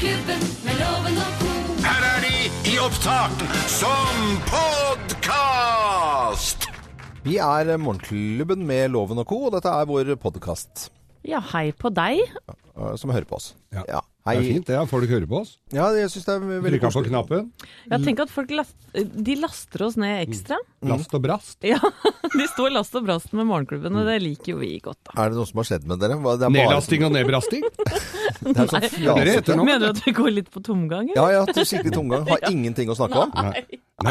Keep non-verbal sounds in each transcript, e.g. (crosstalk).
Morgenklubben med loven og ko. Her er de i opptak som podkast! Vi er Morgenklubben med Loven og Co., og dette er vår podkast Ja, hei på deg. som hører på oss. Ja. Hei. Det er fint det, ja. folk hører på oss. Ja, jeg synes det er veldig Trykker på knappen. Jeg tenker at folk last, de laster oss ned ekstra. Last og brast. Ja, (laughs) De står last og brast med Morgenklubben, og det liker jo vi godt. da. Er det noe som har skjedd med dere? Det er bare- Nedlasting og nedbrasting. (laughs) Det er sånn Det det fjasete. nå. Mener du at vi går litt på tomgang? eller? Ja, ja, til skikkelig tomgang. Har (laughs) ingenting å snakke om. Nei,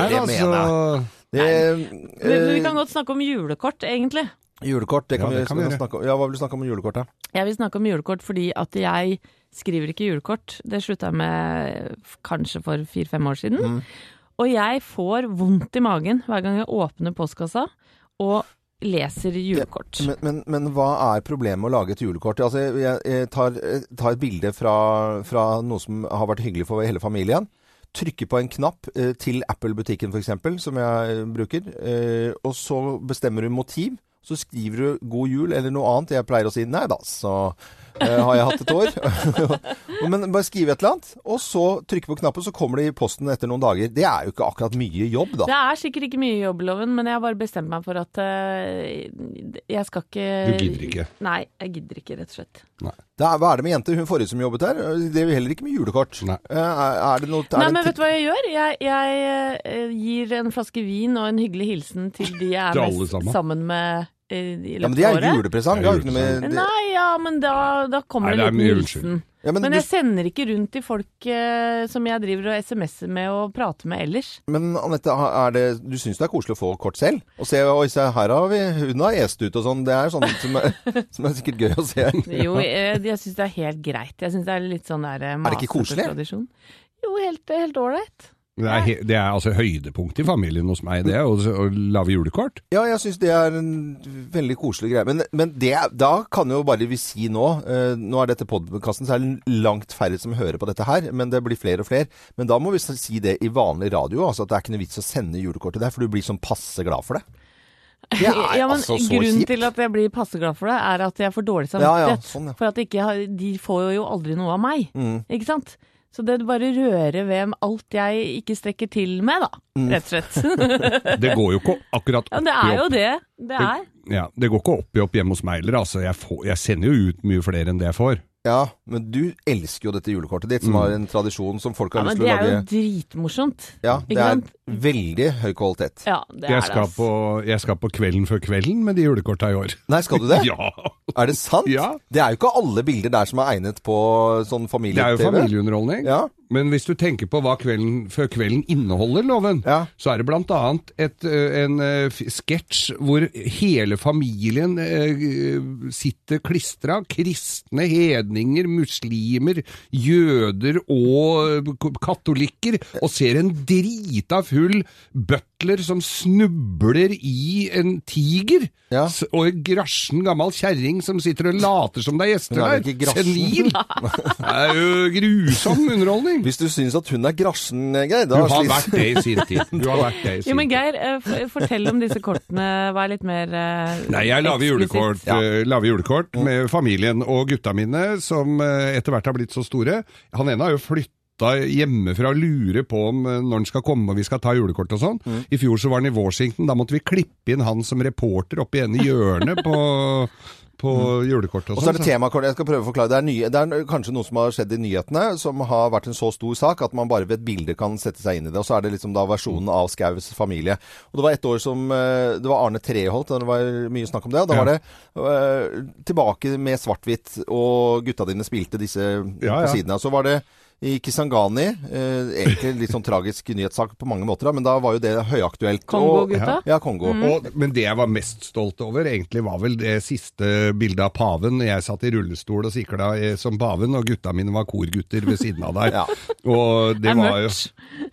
det altså Det, Men men vi eh, kan godt snakke om julekort, egentlig. Julekort, det kan Ja, vi, kan vi snakke om. Ja, hva vil du snakke om julekort, da? Jeg vil snakke om julekort fordi at jeg skriver ikke julekort. Det slutta jeg med kanskje for fire-fem år siden. Mm. Og jeg får vondt i magen hver gang jeg åpner postkassa og leser julekort. Men, men, men hva er problemet med å lage et julekort? Altså, jeg, jeg tar, tar et bilde fra, fra noe som har vært hyggelig for hele familien. Trykker på en knapp eh, til Apple-butikken f.eks., som jeg eh, bruker. Eh, og så bestemmer du motiv. Så skriver du 'god jul' eller noe annet. Jeg pleier å si 'nei da, så eh, har jeg hatt et år'. (laughs) Men bare skrive et eller annet, og så trykke på knappen, så kommer det i posten etter noen dager. Det er jo ikke akkurat mye jobb, da. Det er sikkert ikke mye jobb, Loven, men jeg har bare bestemt meg for at uh, jeg skal ikke Du gidder ikke. Nei, jeg gidder ikke, rett og slett. Det er, hva er det med jenter? Hun forrige som jobbet her, det er jo heller ikke med julekort. Nei. Eh, Er, er det noe er Nei, det men vet du hva jeg gjør? Jeg, jeg eh, gir en flaske vin og en hyggelig hilsen til de jeg er mest sammen. Sammen løpet av året. Ja, men det er julepresang. Det er noe med det. Nei, ja, men da, da kommer Nei, det en liten hilsen. Ja, men, Men du, jeg sender ikke rundt til folk eh, som jeg driver og SMS-er med og prater med ellers. men Anette, det, du syns det er koselig å få kort selv? Og se, oi, se her har vi Hun har est ut og sånn. Det er sånn som (laughs) som er sikkert gøy å se. Jo, jeg, jeg syns det er helt greit. Jeg syns det er litt sånn der Er det ikke koselig? tradisjon. Jo, helt helt ålreit. Det er, det er altså høydepunktet i familien hos meg, det, å, å lage julekort. Ja, jeg syns det er en veldig koselig greie. Men, men det, da kan jo bare vi si nå eh, Nå er dette podkasten, så er det langt færre som hører på dette her. Men det blir flere og flere. Men da må vi si det i vanlig radio. Altså at det er ikke noe vits å sende julekort til deg, for du blir sånn passe glad for det. (laughs) Det er ja, men altså så Grunnen kjipt. til at jeg blir passe glad for det, er at jeg får dårlig Ja, ja, sånn, ja. For at ikke, har- de får jo aldri noe av meg. Mm. Ikke sant? Så det bare rører ved alt jeg ikke strekker til med, da. Mm. Rett og slett. (laughs) Det går jo ikke akkurat ja, det opp i er jo det. Det er. Ja, det går ikke opp i opp hjemme hos meg heller. Altså, jeg, får, jeg sender jo ut mye flere enn det jeg får. Ja, men du elsker jo dette julekortet ditt, som Mm. har en tradisjon som folk har ja, lyst til å lage. Men det er jo dritmorsomt. Ja, det er veldig høy kvalitet. Ja, det er Jeg det. skal, på, jeg skal på Kvelden før kvelden med de julekorta i år. Nei, skal du det? (laughs) Ja! Er det sant? Ja. Det er jo ikke alle bilder der som er egnet på sånn Det er jo familie-TV. familieunderholdning. Ja. Men hvis du tenker på hva Kvelden før kvelden inneholder, Loven, Ja. så er det blant annet en uh, sketsj hvor hele familien uh, sitter klistra. Kristne, hedninger, muslimer, jøder og katolikker, og ser en drita full butler som snubler i en tiger. Ja. Og en grasjen gammel kjerring som sitter og later som det er gjester er der. Senil. (laughs) Det er jo grusom underholdning. Hvis du syns at hun er grasjen, Geir, da Du har slis. vært det i sin tid. (laughs) Du har vært det i Jo, sin men tid. Geir, eh, fortell om disse kortene. Vær litt mer eh, Nei, jeg lager julekort, eksplisitt. eh, lager julekort med familien og gutta mine, som eh, etter hvert har blitt så store. Han ene har jo flytta hjemmefra og lurer på om når han skal komme og vi skal ta julekort og sånn. Mm. I fjor så var han i Washington, da måtte vi klippe inn han som reporter oppi ene hjørnet på, på mm. Mm. Og så er sånn. det temakort. Jeg skal prøve å forklare. Det er, nye, det er kanskje noe som har skjedd i nyhetene, som har vært en så stor sak at man bare ved et bilde kan sette seg inn i det. Og så er det liksom da versjonen av Skaus familie. Og det var et år som eh, Det var Arne Treholt, det var mye snakk om det. Og da Ja. var det uh, tilbake med svart-hvitt, og gutta dine spilte disse Ja, på siden av. Så var det i Kisangani. Eh, egentlig litt sånn tragisk nyhetssak på mange måter, men da var jo det høyaktuelt. Kongo-gutta? Ja, Kongo. Og, men det jeg var mest stolt over, egentlig var vel det siste bildet av paven. Jeg satt i rullestol og sikla eh, som paven, og gutta mine var korgutter ved siden av der. (laughs) Ja. Og det Det var jo.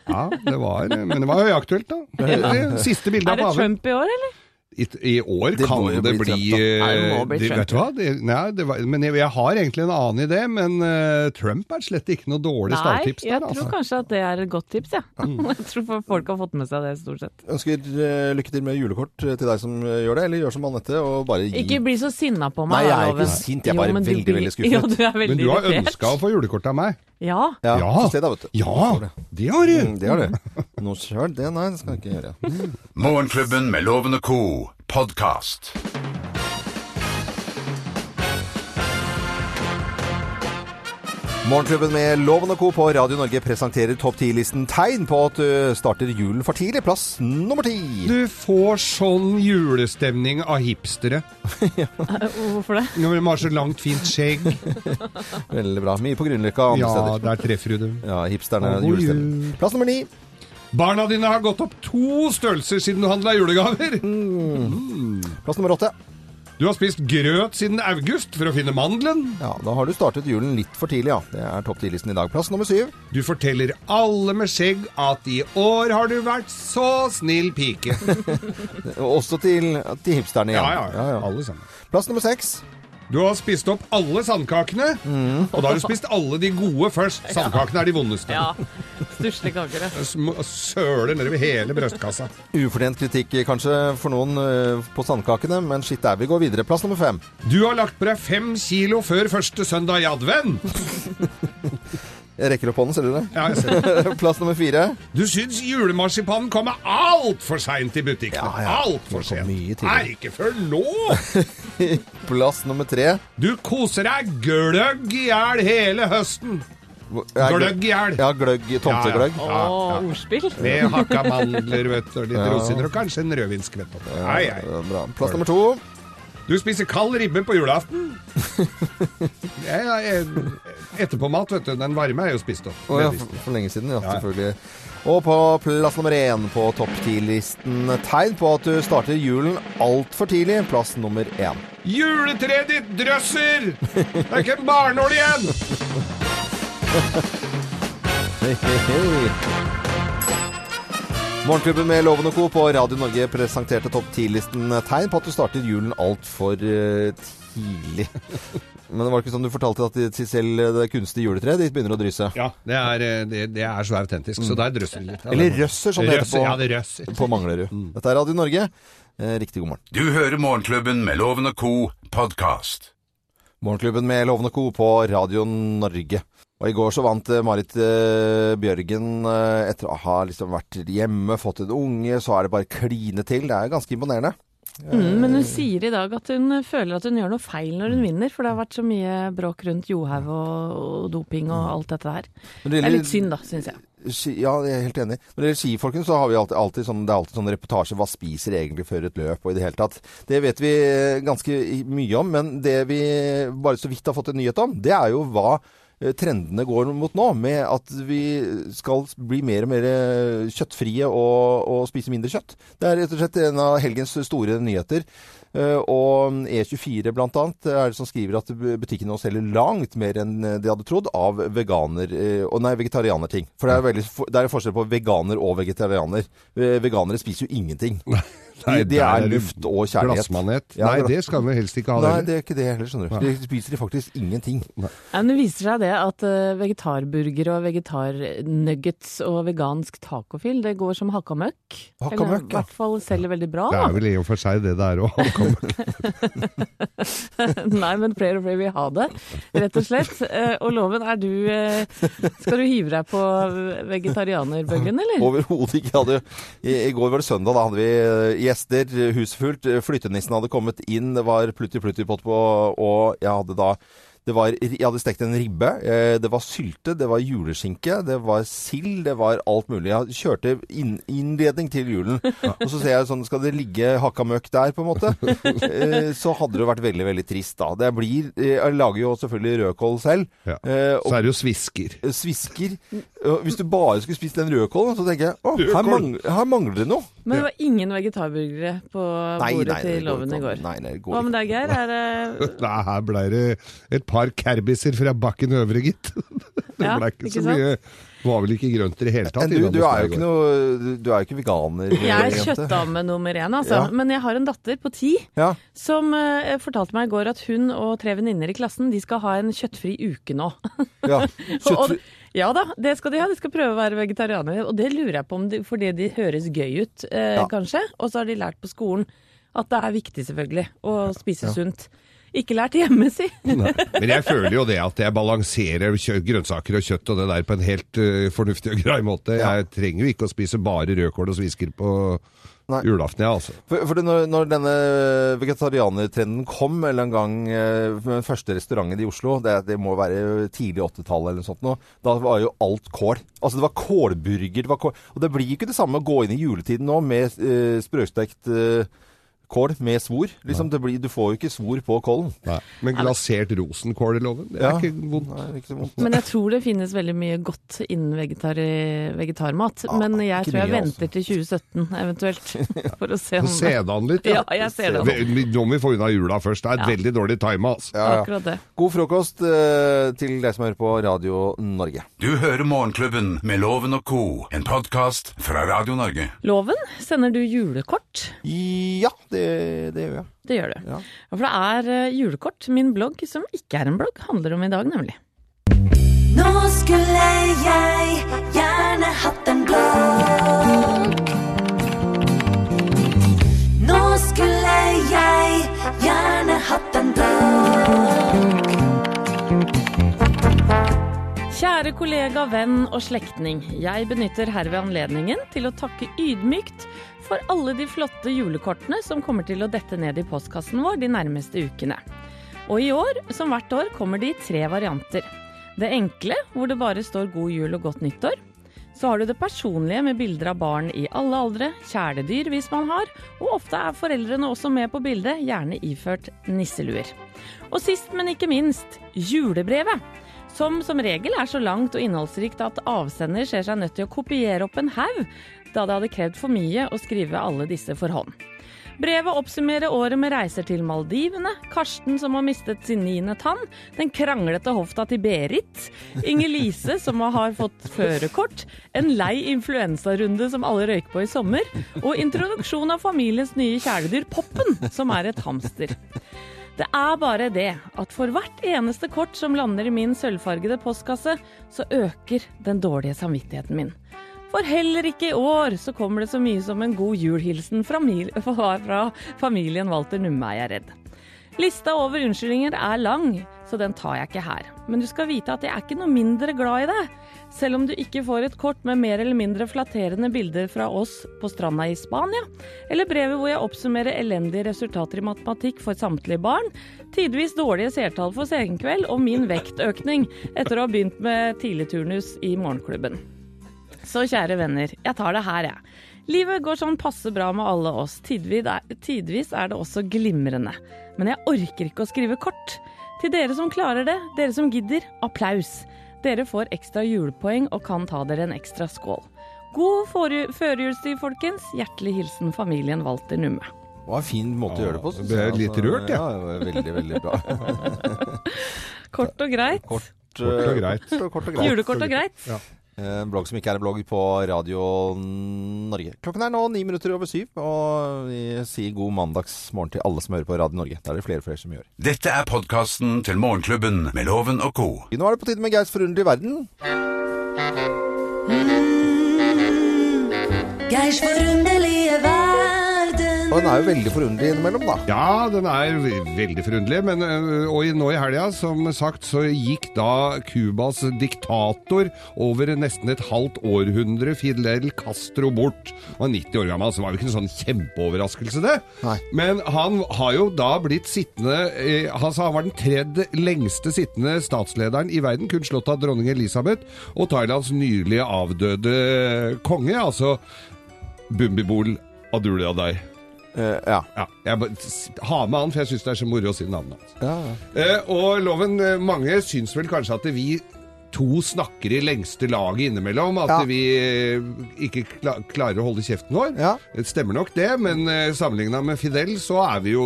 Ja, det var Men det var høyaktuelt, da. Det siste bildet av paven. Er det. Trump i år, eller? I, I år Det kan det bli eh, Trump. Vet du hva? Det, nei, det var, men jeg, jeg har egentlig en annen idé, men uh, Trump er slett ikke noe dårlig starttips. Nei, jeg der, tror altså. kanskje at det er et godt tips, ja. (laughs) Jeg tror folk har fått med seg det, stort sett. Ønsker uh, lykke til med julekort til deg som gjør det, eller gjør som Anette og bare gi Ikke bli så sinna på meg. Nei, jeg er ikke sint, jeg er bare (laughs) jo, veldig, du, veldig skuffet. Jo, du er veldig Men du har ønska å få julekort av meg. Ja. Ja, Ja. se da, vet du. Ja, det har du! Mm, det har du. (laughs) Noe sjøl? Det, nei, det skal jeg ikke gjøre. Morgenklubben med Lovende co. podkast. Morgenklubben med Loven og Co. på Radio Norge presenterer topp 10-listen tegn på at du starter julen for tidlig. Plass nummer ti. Du får sånn julestemning av hipstere. (laughs) (laughs) Hvorfor det? Når de har så langt, fint skjegg. (laughs) Veldig bra. Mye på Grünerløkka og andre Ja, steder. der treffer du dem. Ja, hipsterne jul. julestemning. Plass nummer ni. Barna dine har gått opp to størrelser siden du handla julegaver. Plass nummer åtte. Du har spist grøt siden august for å finne mandelen. Ja, da har du startet julen litt for tidlig, ja. Det er topp 10-listen i dag. Plass nummer syv. Du forteller alle med skjegg at i år har du vært så snill pike. (laughs) Også til, til hipsterne igjen. Ja, ja, ja. Alle sammen. Plass nummer seks. Du har spist opp alle sandkakene, og da har du spist alle de gode først. Sandkakene er de vondeste. Ja. Stusslige kaker, Søler nedover hele brøstkassa. Ufortjent kritikk kanskje for noen øh, på sandkakene, men shit der, vi går videre. Plass nummer fem. Du har lagt på deg fem kilo før første søndag i advent. (laughs) Jeg rekker opp hånden, ser du det? Ja, jeg ser det. (laughs) Plass nummer fire. Du syns julemarsipanen kommer altfor seint i butikkene. Ja, ja. Altfor sent. Nei. Ikke før nå! (laughs) Plass nummer tre. Du koser deg gløgg i hjel hele høsten. Gløgg i hjel. Ja, gløgg. Tomtegløgg. Ja, Å, ja. ordspill. Med hakka mandler, vet du, litt Ja. rosiner, og kanskje en rødvinskvett. Ja, Plass nummer to. Du spiser kald ribbe på julaften. (laughs) Ja, ja, Etterpåmat, vet du. Den varme er jo spist opp. Å ja, for, for lenge siden, Ja, ja. selvfølgelig. Og på plass nummer én på topp ti-listen tegn på at du starter julen altfor tidlig. Plass nummer én. Juletreet ditt drøsser! Det er ikke en barnål igjen! (laughs) Hei, hei, hei. Morgenklubben med Loven og Co. på Radio Norge presenterte topp 10-listen tegn på at du starter julen altfor uh, tidlig. (laughs) Men det var ikke sånn du fortalte at selv det kunstige juletreet ditt begynner å drysse? Ja, det er, eh, det, det er så autentisk, så der drøsser det litt. Ja, Eller røsser, som det heter på, Ja, det på, røsser. på Manglerud. Dette er Radio Norge. Eh, riktig god morgen. Du hører Morgenklubben med Loven og co. podkast. Morgenklubben med Loven og Co. på Radio Norge. Og i går så vant eh, Marit eh, Bjørgen eh, etter å ha liksom vært hjemme, fått en unge, så er det bare kline til. Det er ganske imponerende. Mm, men hun sier i dag at hun føler at hun gjør noe feil når hun vinner, for det har vært så mye bråk rundt Johaug og, og doping og alt dette her. Det, Det er litt synd, da, syns jeg. Ja, jeg er helt enig. Når det gjelder skifolkene, så har vi alltid, alltid sånn, det er alltid sånn reportasje hva spiser egentlig før et løp, og i det hele tatt. Det vet vi ganske mye om, men det vi bare så vidt har fått en nyhet om, det er jo hva trendene går mot nå, med at vi skal bli mer og mer eh, kjøttfrie og, og spise mindre kjøtt. Det er rett og slett en av helgens store nyheter. Eh, Og E24 blant annet er det som skriver at butikkene nå selger langt mer enn de hadde trodd av veganer, eh, og nei, vegetarianerting. For det er, veldig, det er forskjell på veganer og vegetarianer. Eh, Veganere spiser jo ingenting. Nei, det er luft og kjærlighet. Glassmanet. Ja, Nei, det skal vi helst ikke ha. Nei, det er ikke det heller, skjønner du. De spiser de faktisk ingenting. Ja, men det viser seg det at uh, vegetarburger og vegetarnuggets og vegansk tacofil, det går som hakka møkk. Hakka Eller møkk, i ja. hvert fall selger veldig bra. Det er vel i og for seg det det er òg. Nei, men flere og flere vil ha det, rett og slett. Eh, Og Loven, er du eh, Skal du hive deg på vegetarianerbølgen, eller? Overhodet ikke. I, I går var det søndag, da hadde vi eh, gjester, husfullt. huset fullt. eh, Flyttenissen hadde kommet inn, det var plutti-plutti-pott på, og jeg hadde da det var, jeg hadde stekt en ribbe, eh, det var sylte, det var juleskinke, det var sild, det var alt mulig. Jeg kjørte inn, innledning til julen, (laughs) og så ser jeg sånn, skal det ligge hakka møkk der, på en måte? Eh, Så hadde det vært veldig, veldig trist da. Det blir, eh, jeg lager jo selvfølgelig rødkål selv. Ja. eh, og Så er det jo svisker. svisker. Hvis du bare skulle spist den rødkålen, så tenker jeg å, her, mangler, her mangler det noe. Men det var ingen vegetarburgere på bordet nei, til Loven i går. Nei, nei, det går Hva med deg, Geir? Er (laughs) det Nei, her ble det et par kerbiser fra bakken øvre, gitt. (laughs) Det Ja, ble ikke, ikke så sant? mye Var vel ikke grønt i det hele tatt. Du, du er jo ikke noe Du er jo ikke veganer. Jeg er jente. kjøttdame nummer én, altså. Ja. Men jeg har en datter på ti Ja. som uh, fortalte meg i går at hun og tre venninner i klassen de skal ha en kjøttfri uke nå. ja. (laughs) Kjøttfri ja da, det skal de ha. De skal prøve å være vegetarianere. Og det lurer jeg på om de, fordi de høres gøy ut, eh, Ja. kanskje. Og så har de lært på skolen at det er viktig, selvfølgelig, å spise Ja. sunt. ikke lært hjemme, si. (laughs) Men jeg føler jo det at jeg balanserer grønnsaker og kjøtt og det der på en helt uh, fornuftig og grei måte. Jeg trenger jo ikke å spise bare rødkål og svisker på Nei. julaften, ja, altså. For, for når, når denne vegetarianertrenden kom, eller en gang eh, den første restauranten i Oslo, det, det må være tidlig 80-tallet eller noe sånt nå, da var jo alt kål. Altså det var kålburger, det var kål. Og det blir ikke det samme å gå inn i juletiden nå med eh, sprøstekt eh, kål med svor. Liksom, det blir, du får jo ikke svor på kålen. Men glasert rosenkål i loven, det er Ja. ikke vondt. Nei, ikke så vondt. Men jeg tror det finnes veldig mye godt innen vegetar vegetarmat. Ja, Men jeg tror jeg mye, altså. venter til 2017 eventuelt, (laughs) (laughs) for å se om Se det an litt, Ja, jeg ser det. Nå må vi få unna jula først. Det er Ja. veldig dårlig time, altså. Ja, ja. Akkurat det. God frokost eh, til deg som hører på Radio Norge. Du hører Morgenklubben med Loven og co., en podkast fra Radio Norge. Loven, sender du julekort? Ja, det, det gjør jeg. Det gjør du. Ja. For det er eh, julekort, min blogg, som ikke er en blogg, handler om i dag, nemlig. Nå skulle jeg gjerne hatt en blogg. Nå skulle jeg gjerne hatt en blogg. Kjære kollega, venn og slektning. Jeg benytter herved anledningen til å takke ydmykt for alle de flotte julekortene som kommer til å dette ned i postkassen vår de nærmeste ukene. Og i år, som hvert år, kommer de i tre varianter. Det enkle, hvor det bare står god jul og godt nyttår. Så har du det personlige med bilder av barn i alle aldre, kjæledyr hvis man har, og ofte er foreldrene også med på bildet, gjerne iført nisseluer. Og sist, men ikke minst, julebrevet. Som som regel er så langt og innholdsrikt at avsender ser seg nødt til å kopiere opp en haug, da det hadde krevd for mye å skrive alle disse for hånd. Brevet oppsummerer året med reiser til Maldivene, Karsten som har mistet sin niende tann, den kranglete hofta til Berit, Inger-Lise som har fått førerkort, en lei influensarunde som alle røyker på i sommer, og introduksjon av familiens nye kjæledyr Poppen, som er et hamster. Det er bare det at for hvert eneste kort som lander i min sølvfargede postkasse, så øker den dårlige samvittigheten min. For heller ikke i år så kommer det så mye som en god julhilsen fra, (laughs) fra familien Walter Numme, er jeg redd. Lista over unnskyldninger er lang, så den tar jeg ikke her. Men du skal vite at jeg er ikke noe mindre glad i deg. Selv om du ikke får et kort med mer eller mindre flatterende bilder fra oss på stranda i Spania, eller brevet hvor jeg oppsummerer elendige resultater i matematikk for samtlige barn, tidvis dårlige seertall for senkveld og min vektøkning etter å ha begynt med tidligturnus i morgenklubben. Så kjære venner, jeg tar det her, jeg. Livet går sånn passe bra med alle oss. Tidvis er, det også glimrende. Men jeg orker ikke å skrive kort. Til dere som klarer det, dere som gidder, applaus. Dere får ekstra julepoeng og kan ta dere en ekstra skål. God førjulstid, folkens. Hjertelig hilsen familien Walter Numme. Det var en fin måte å gjøre det på. ble jeg, litt altså. rørt, jeg. Ja, ja. veldig, veldig bra. (laughs) Kort og greit. Kort, Kort og greit. eh, Kort og greit. Julekort og greit. En blogg som ikke er en blogg på Radio Norge. Klokken er nå ni minutter over syv, og vi sier god mandagsmorgen til alle som hører på Radio Norge. Det er det flere og flere som gjør. Dette er podkasten til Morgenklubben med Loven og co. Nå er det på tide med Geirs forunderlige verden. Geirs forunderlige verden. Og den er jo veldig forunderlig innimellom, da. Ja, den er ve- veldig forunderlig, men øh, og nå i helga, som sagt, så gikk da Cubas diktator over nesten et halvt århundre, Fidel Castro, bort. Han var 90 år gammel, så det var jo ikke en sånn kjempeoverraskelse, det. Nei. Men han har jo da blitt sittende eh, altså Han var den tredje lengste sittende statslederen i verden, kun slått av dronning Elisabeth og Thailands nylig avdøde konge, altså Bumbibol Adulyadei. Eh, ja. Ja, jeg ha med han, for jeg syns det er så moro å si navnet hans. ja. Eh, og Loven, eh, mange syns vel kanskje at vi to snakker i lengste laget innimellom. At Ja. vi ikke kla klarer å holde kjeften vår. Ja. Det stemmer nok det, men eh, sammenligna med Fidel så er vi jo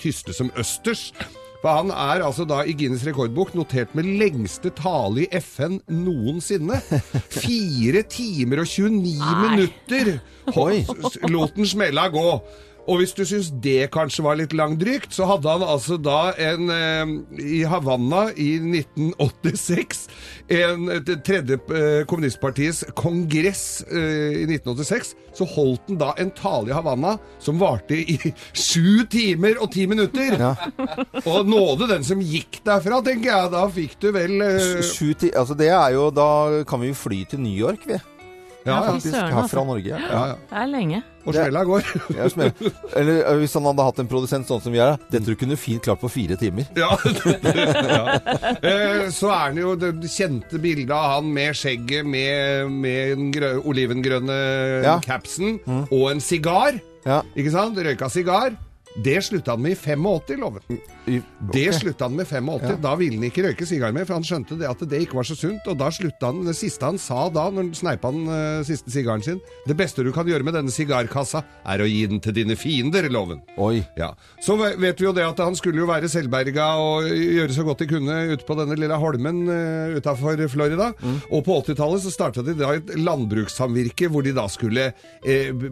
tyste som østers. For han er altså da i Guinness rekordbok notert med lengste tale i FN noensinne. Fire timer og 29 Nei. minutter lot den smella gå. Og hvis du syns det kanskje var litt langdrygt, så hadde han altså da en eh, I Havanna i 1986 en, tredje eh, kommunistpartiets kongress eh, i 1986, så holdt han da en tale i Havanna som varte i (laughs) sju timer og ti minutter. Ja. Og nåde den som gikk derfra, tenker jeg. Da fikk du vel eh, Sju ti altså det er jo Da kan vi jo fly til New York, vi. Ja, ja. Faktisk. Her altså. fra Norge. Ja. ja, ja. Det er lenge. Og smella går. (laughs) Eller eh, hvis han hadde hatt en produsent sånn som vi er, det tror jeg kunne fint klart på fire timer. Ja. (laughs) ja. Eh, Så er det jo det kjente bildet av han med skjegget med, med den grø, olivengrønne Ja. capsen og en sigar. Ja. Ikke sant? Røyka sigar. Det slutta han med i 85, loven. I- Det slutta han med 85. Da ville han ikke røyke sigar mer, for han skjønte det at det ikke var så sunt. Og da slutta han Det siste han sa da, når han sneipa den uh, siste sigaren sin Det beste du kan gjøre med denne sigarkassa, er å gi den til dine fiender, loven. Oi. Ja. Så vet vi jo det at han skulle jo være selvberga og gjøre så godt de kunne ute på denne lille holmen uh, utafor Florida. Og på 80-tallet så starta de da et landbrukssamvirke hvor de da skulle uh,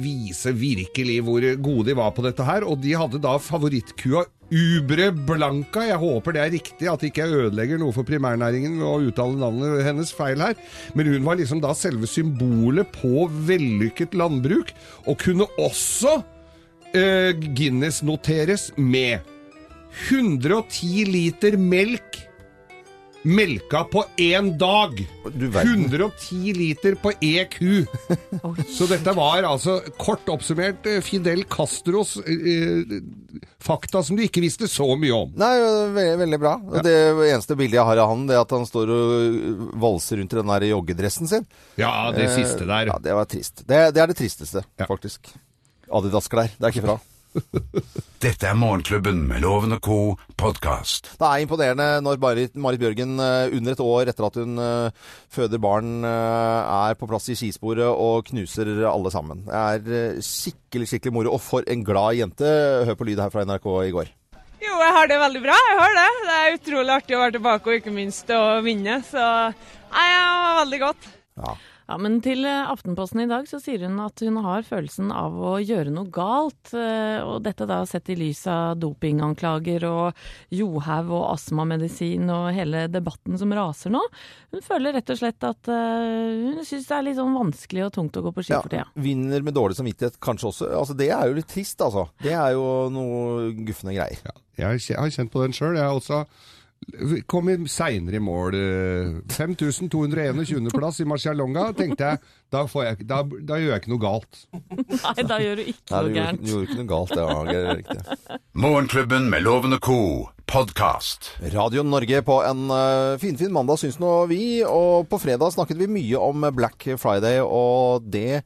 vise virkelig hvor gode de var på dette her. Og de hadde da favorittkua Ubre Blanca. Jeg håper det er riktig, at ikke jeg ødelegger noe for primærnæringen ved å uttale navnet hennes feil her. Men hun var liksom da selve symbolet på vellykket landbruk, og kunne også eh, Guinness-noteres med 110 liter melk melka på én dag. 110 liter på EQ. ku. Så dette var altså kort oppsummert eh, Fidel Castros eh, fakta som du ikke visste så mye om. Nei, veldig, veldig bra. Ja. Det eneste bildet jeg har av han, det er at han står og valser rundt i den der joggedressen sin. Ja, det siste der. Ja, det var trist. Det, det er det tristeste, Ja. faktisk. Adidas-klær. Det er ikke bra. Dette er Morgenklubben med Loven og co. podkast. Det er imponerende når Marit, Marit Bjørgen eh, under et år etter at hun eh, føder barn, eh, er på plass i skisporet og knuser alle sammen. Det er skikkelig, skikkelig moro. Og for en glad jente. Hør på lyd her fra NRK i går. Jo, jeg har det veldig bra. Jeg har det. Det er utrolig artig å være tilbake og ikke minst å vinne. Så jeg har veldig godt. Ja. Ja, men til eh, Aftenposten i dag så sier hun at hun har følelsen av å gjøre noe galt. eh, Og dette da sett i lys av dopinganklager og johaug og astmamedisin og hele debatten som raser nå. Hun føler rett og slett at eh, hun syns det er litt sånn vanskelig og tungt å gå på ski for tida. Vinner med dårlig samvittighet kanskje også. Altså, det er jo litt trist, altså. Det er jo noe gufne greier. Ja, jeg har kjent på den sjøl. Jeg har også kom seinere i mål. eh, 5221. plass i Marcialonga. Tenkte jeg, da, får jeg, da, da gjør jeg ikke noe galt. (laughs) Nei, da gjør du ikke noe gærent. du gjorde ikke noe galt, det er riktig. (laughs) Morgenklubben med Loven og co. podkast. Radio Norge på en uh, finfin mandag, syns nå vi. Og på fredag snakket vi mye om Black Friday, og det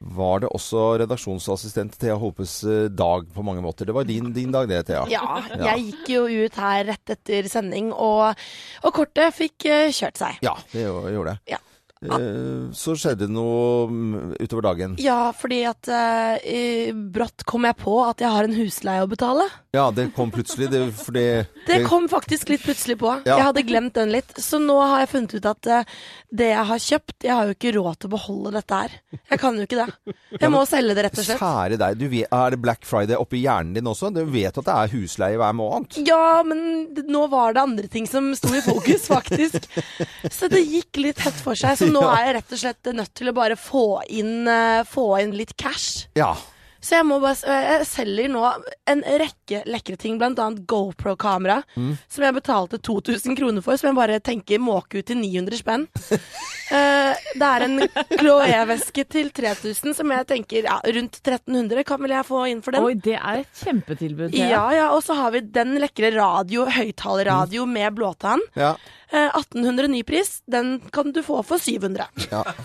var det også redaksjonsassistent Thea Hopes eh, dag på mange måter. Det var din, din dag det, Thea. Ja, jeg gikk jo ut her rett etter sending, og, og kortet fikk eh, kjørt seg. Ja, det gjorde det. Ja. Eh, Så skjedde noe mm, utover dagen. Ja, fordi at uh, brått kom jeg på at jeg har en husleie å betale. Ja, det kom plutselig. Det, fordi (laughs) Det kom faktisk litt plutselig på. Ja. Jeg hadde glemt den litt. Så nå har jeg funnet ut at uh, det jeg har kjøpt Jeg har jo ikke råd til å beholde dette her. Jeg kan jo ikke det. Jeg må selge det, rett og slett. Kjære deg, du vet, er det Black Friday oppi hjernen din også? Du vet at det er husleie hver måned? Ja, men nå var det andre ting som sto i fokus, (laughs) faktisk. Så det gikk litt hett for seg. Så (laughs) nå er jeg rett og slett nødt til å bare få inn, eh, få inn litt cash. Ja. Så jeg må bare Jeg selger nå en rekke lekre ting, annet GoPro-kamera, som jeg betalte 2000 kroner for, som jeg bare tenker måke ut til 900 spenn. uh, (laughs) det er en Chloé-veske til 3000 som jeg tenker ja, rundt 1300 kan vel jeg få inn for den. Oi, det er et kjempetilbud. Det. Ja, ja, og så har vi den lekre radio, høyttalerradio med blåtann. ja. Eh, 1800 ny pris, den kan du få for 700.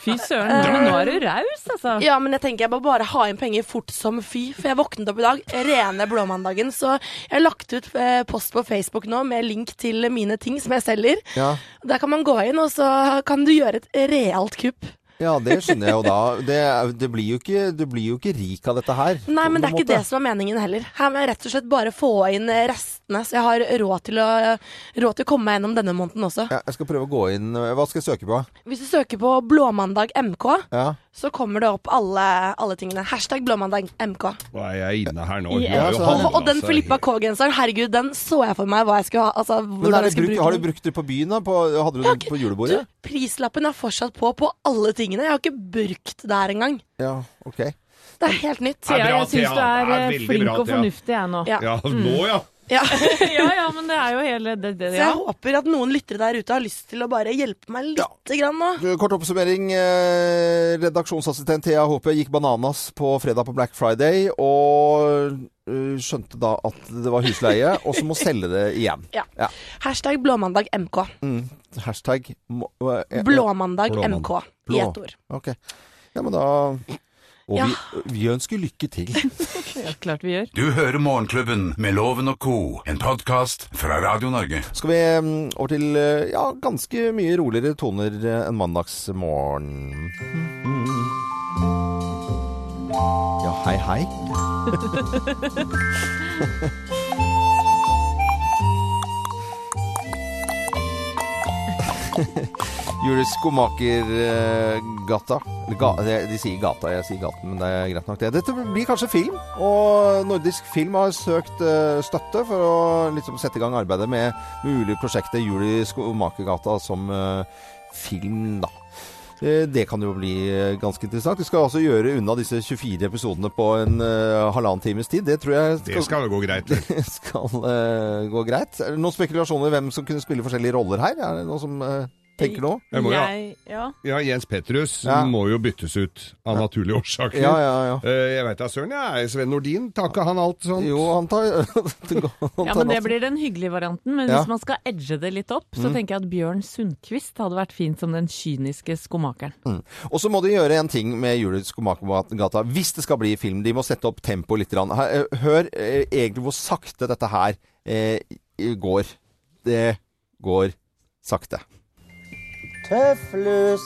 Fy søren, men nå er du raus, altså. Ja, men jeg tenker jeg må bare ha inn penger fort som fy, for jeg våknet opp i dag, rene blåmandagen, så jeg har lagt ut eh, post på Facebook nå med link til mine ting som jeg selger. ja. Der kan man gå inn, og så kan du gjøre et realt kupp. Ja, det skjønner jeg jo da. Det, det blir jo ikke, du blir jo ikke rik av dette her. Nei, men det er måte. ikke det som er meningen heller. Her må jeg rett og slett bare få inn eh, restene, så jeg har råd til å, råd til å komme meg gjennom denne måneden også. Ja, jeg skal prøve å gå inn Hva skal jeg søke på? Hvis du søker på Blåmandag MK, Ja. så kommer det opp alle, alle tingene. Hashtag Blåmandag MK. Nå er jeg inne her nå. Ja, Hun har jo så- handlet Og, og den Filippa K-genseren, herregud, den så jeg for meg hva jeg skulle ha. Altså, hvordan jeg skulle brukt, bruke har du brukt det på byen, da? På, hadde du den på julebordet? Du, prislappen er fortsatt på på alle tingene. Jeg har ikke brukt det her engang. Ja, ok. Det er helt nytt. Er Thea, bra, jeg syns du er, er eh, flink bra, og fornuftig jeg nå. Ja. Ja, nå ja. Ja. (laughs) ja ja, men det er jo hele det, det, Så jeg håper at noen lyttere der ute har lyst til å bare hjelpe meg lite grann nå. Kort oppsummering. Eh, redaksjonsassistent Thea Håpe gikk bananas på fredag på Black Friday, og eh, skjønte da at det var husleie, og så må selge det igjen. (laughs) Ja. Ja. Hashtag Blåmandag MK. Mm. Hashtag må, eh, Blåmandag Blåmandag. MK. I ett ord. Ok. Ja, men da Og Ja. vi, vi ønsker lykke til. ja, klart vi gjør. Du hører Morgenklubben med Loven og co., en podkast fra Radio Norge. Skal vi mm, over til eh, ja, ganske mye roligere toner eh, enn mandagsmorgen. Mm. Ja, hei, hei. Julius Skomaker-gata. De de sier gata, jeg sier gaten, men det er greit nok det. Dette blir kanskje film, og Nordisk Film har søkt eh, støtte for å liksom sette i gang arbeidet med mulige prosjektet Julius Skomaker-gata som eh, film, da. Eh, Det kan jo bli ganske interessant. Vi skal altså gjøre unna disse 24 episodene på en uh, halvannen times tid. Det tror jeg Det skal gå greit. det. (laughs) skal uh, gå greit. Er det noen spekulasjoner hvem som kunne spille forskjellige roller her? Er det noen som eh, tenker nå? Jeg Jeg, ja. Ja, Jens Petrus Ja. må jo byttes ut av naturlige årsaker. Ja, ja, ja. Eh, Jeg veit da søren, jeg. Sven Nordin, tar ikke han alt sånt? Jo, han tar, (laughs) han tar ja, men det blir den hyggelige varianten. Men Ja. hvis man skal edge det litt opp, så tenker jeg at Bjørn Sundquist hadde vært fint som den kyniske skomakeren. Og så må de gjøre en ting med Julius Skomakergata. Hvis det skal bli film, de må sette opp tempoet litt. eh, Hør eh, egentlig hvor sakte dette her eh, går. Det går sakte. Tøflus.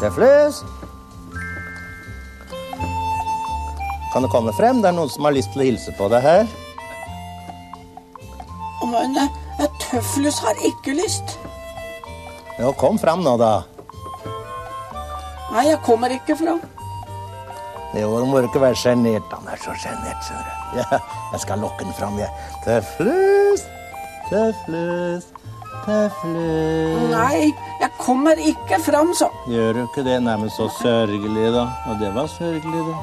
Tøflus. Kan du komme frem? Det er noen som har lyst til å hilse på deg her. Men eh, Tøflus har ikke lyst. Jo, kom fram nå, da. Nei, jeg kommer ikke fram. Jo, du må ikke være sjenert. Han er så sjenert, skjønner du. Jeg skal lokke den fram, jeg. Tøflus, tøflus, tøflus. Nei, jeg kommer ikke fram, så. Gjør du ikke det? Nei, men så sørgelig, da. Og det var sørgelig, da.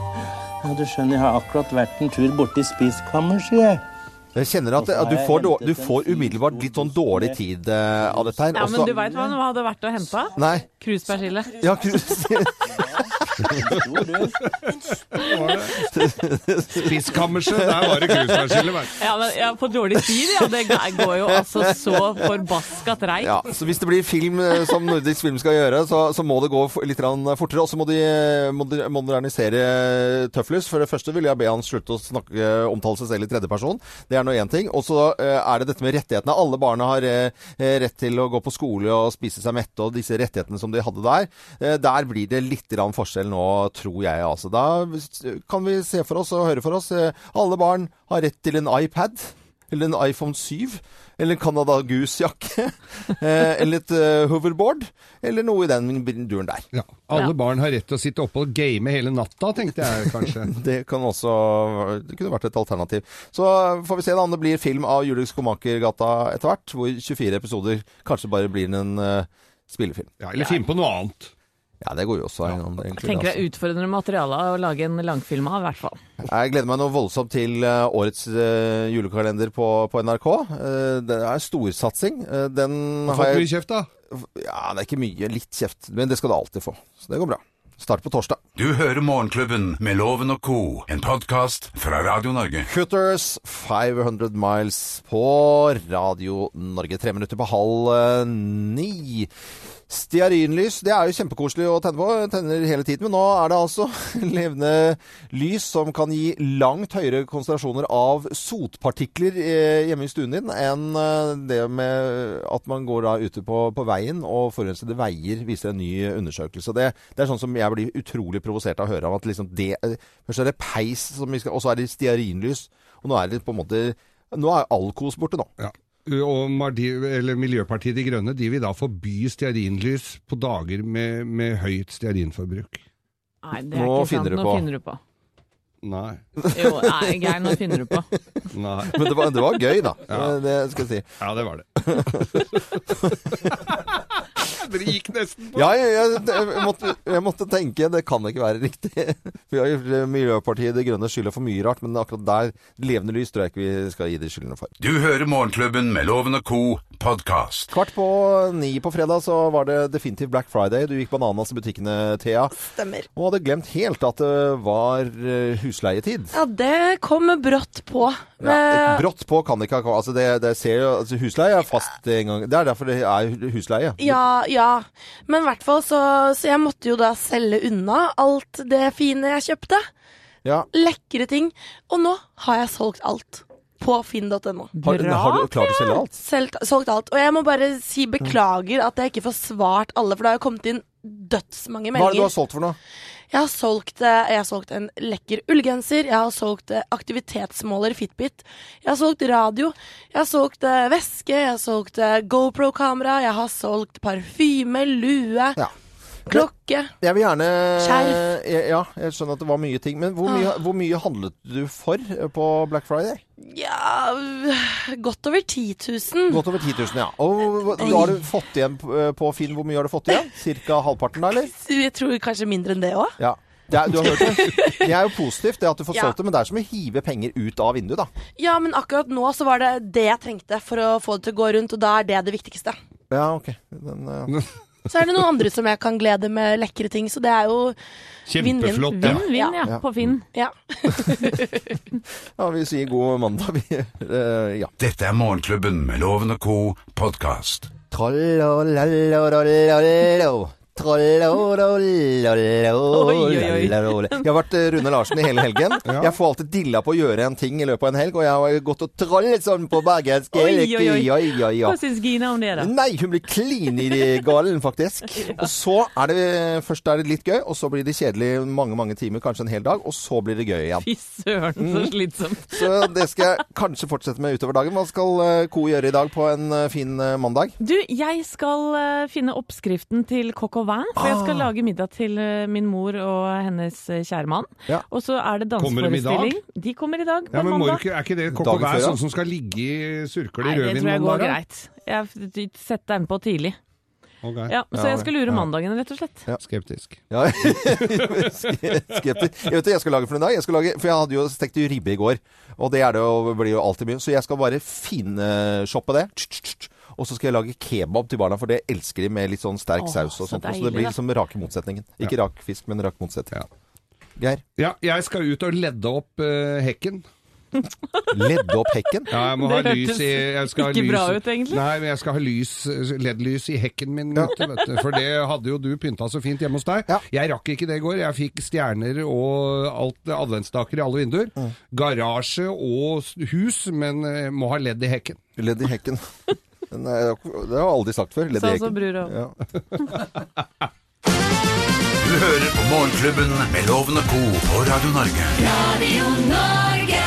Ja, du skjønner, jeg har akkurat vært en tur borti spiskammer, sier jeg. Jeg kjenner at, at du, får, dår- du får umiddelbart litt sånn dårlig tid eh, av dette her. Ja, Også- men du veit hva det hadde vært å hente? Nei. Cruisepersille. Ja, Krus. (laughs) Spiskammerset, der var det cruiseperskille. Ja, men ja, på dårlig tid, ja. Det går jo altså så forbaska treigt. Ja, så hvis det blir film eh, som nordisk film skal gjøre, så, så må det gå litt fortere. Og så må de eh, modernisere Tøflus. For det første vil jeg be han slutte å snakke, omtale seg selv i tredjeperson. Det er nå én ting. Og så eh, er det dette med rettighetene. Alle barna har eh, rett til å gå på skole og spise seg mette, og disse rettighetene som de hadde der. Eh, der blir det litt forskjell nå, tror jeg. Altså. Da kan vi se for oss og høre for oss. eh, alle barn har rett til en iPad. Eller en iPhone 7. Eller en Canada Goose-jakke. (laughs) eh, eller et eh, hoverboard. Eller noe i den duren der. Ja. Alle Ja. barn har rett til å sitte oppe og game hele natta, tenkte jeg kanskje. (laughs) Det kan også Det kunne vært et alternativ. Så får vi se da om det blir film av Julius Skomakergata etter hvert. Hvor 24 episoder kanskje bare blir en uh, spillefilm. Ja, eller film på noe annet. Ja, det går jo også an. egentlig, Tenker det altså. er utfordrende materiale å lage en langfilm av, i hvert fall. Jeg gleder meg noe voldsomt til eh, årets eh, julekalender på, på NRK. Eh, det er storsatsing. Uh, den har Fått mye kjeft, da. Ja, det er ikke mye. Litt kjeft. Men det skal du alltid få. Så det går bra. Start på torsdag. Du hører Morgenklubben med Loven og co., en podkast fra Radio Norge. Hooters 500 Miles på Radio Norge. Tre minutter på halv ni. Stearinlys, det er jo kjempekoselig å tenne på. Tenner hele tiden. Men nå er det altså (laughs) levende lys som kan gi langt høyere konsentrasjoner av sotpartikler eh, hjemme i stuen din enn eh, det med at man går da ute på, på veien og forurensede veier, viser en ny undersøkelse. Det, det er sånn som jeg blir utrolig provosert av å høre av at liksom det eh, Først er det peis, og så er det stearinlys. Og nå er det på en måte Nå er all kos borte nå. Ja. Og Mardi, eller Miljøpartiet De Grønne de vil da forby stearinlys på dager med, med høyt stearinforbruk. Nei, det er Nå ikke sant. du Nå på. finner du på. Nei. Jo, nei, Geir, nå finner du på. (laughs) Nei. Men det var, det var gøy, da. Ja. Det skal jeg si. Ja, det var det. (laughs) Dere gikk nesten på. Ja, jeg, jeg, jeg, måtte, jeg måtte tenke det kan ikke være riktig. Vi har gjort eh, Miljøpartiet De Grønne skylder for mye rart, men akkurat der, levende lys, tror jeg ikke vi skal gi de skyldene for. Du hører Morgenklubben med Loven og co. podkast. Kvart på ni på fredag så var det definitivt Black Friday. Du gikk bananas i butikkene, Thea. Stemmer. Og hadde glemt helt at det var eh, husleietid. Ja, det kom brått på. Ja, brått på kan det ikke ha altså det, det ser jo, altså Husleie er fast en gang. Det er derfor det er husleie. Ja, ja. Men i hvert fall så, så jeg måtte jo da selge unna alt det fine jeg kjøpte. Ja. Lekre ting. Og nå har jeg solgt alt. På finn.no. Har, har du klart å selge alt? Selv, solgt alt. Og jeg må bare si beklager at jeg ikke får svart alle, for det har jo kommet inn dødsmange Hva er det du har solgt for noe? Jeg har solgt, eh, jeg har solgt en lekker ullgenser, jeg har solgt eh, aktivitetsmåler Fitbit, jeg har solgt radio, jeg har solgt eh, veske, jeg har solgt GoPro-kamera, jeg har solgt parfyme, lue, Ja. Klokke. Jeg vil gjerne Skjerf. Ja, jeg skjønner at det var mye ting. Men hvor mye, hvor mye handlet du for eh, på Black Friday? Ja, godt over 10 000. Godt over 10 000, ja. Og hva- har du fått igjen på eh, Finn. Hvor mye har du fått igjen? Cirka halvparten, da, eller? (laughs) Jeg tror kanskje mindre enn det òg. Ja. Det er, du har hørt det? (laughs) Det er jo positivt, det at du får Ja. solgt det, men det er som å hive penger ut av vinduet, da. Ja, men akkurat nå så var det det jeg trengte for å få det til å gå rundt, og da er det det viktigste. Ja, ok. Den, eh, (laughs) Så er det noen andre som jeg kan glede med lekre ting, så det er jo Kjempeflott. Ja. Vinn-vinn, ja. Ja. På Finn. Ja. (laughs) ja, vi sier god mandag, vi. (laughs) Eh, ja. Dette er Morgenklubben med Loven og co. podkast. Trollolololololo. Trollolololololo. Jeg har vært eh, Rune Larsen i hele helgen. (laughs) Jeg får alltid dilla på å gjøre en ting i løpet av en helg, og jeg har gått og trollet sånn på bergensk. Hva syns Gina om det, da? Nei, hun blir klin i galen, faktisk. (laughs) Og så er det Først er det litt gøy, og så blir det kjedelig mange, mange timer, kanskje en hel dag, og så blir det gøy igjen. Fy søren, så Mm. slitsomt. (laughs) Så det skal jeg kanskje fortsette med utover dagen. Hva skal eh, Co gjøre i dag på en eh, fin eh, mandag? Du, jeg skal eh, finne oppskriften til coq au vin, for jeg skal Ah. lage middag til eh, min mor og hennes eh, kjære mann. Ja. Og så er det Kommer de danseforestilling. De kommer i dag, på Ja, men mandag. ikke, Er ikke det kokk og bær sånn som skal ligge i surkle Nei, i det tror jeg går dager? greit. Jeg setter den på tidlig. Ok. Ja, så jeg skal lure mandagen, rett og slett. Ja. Skeptisk. Ja, (laughs) skeptisk. Jeg vet hva jeg skal lage for en dag. Jeg skal lage, for jeg hadde jo stekt ribbe i går, og det er det blir jo alltid mye. Så jeg skal bare finshoppe det. Og så skal jeg lage kebab til barna, for det elsker de med litt sånn sterk Åh, saus og så sånt. Så deilig, det blir liksom rake motsetningen. Ikke rak fisk, men rak motsetning. Ja. Geir, Ja, jeg skal ut og ledde opp uh, hekken. (laughs) ledde opp hekken. Ja, jeg må Det ha lys i jeg skal ha ikke lys, bra ut, egentlig. Nei, men jeg skal ha lys, LED-lys i hekken min, ja. du, vet du. For det hadde jo du pynta så fint hjemme hos deg. Ja. Jeg rakk ikke det i går. Jeg fikk stjerner og alt adventsstaker i alle vinduer. Mm. Garasje og hus, men eh, må ha ledd i hekken. Ledd i hekken. (laughs) Er- Det har jeg aldri sagt før. Sa så hekken. bror og Ja. Du hører på Morgenklubben med Loven og co. på Radio Norge. Radio Norge.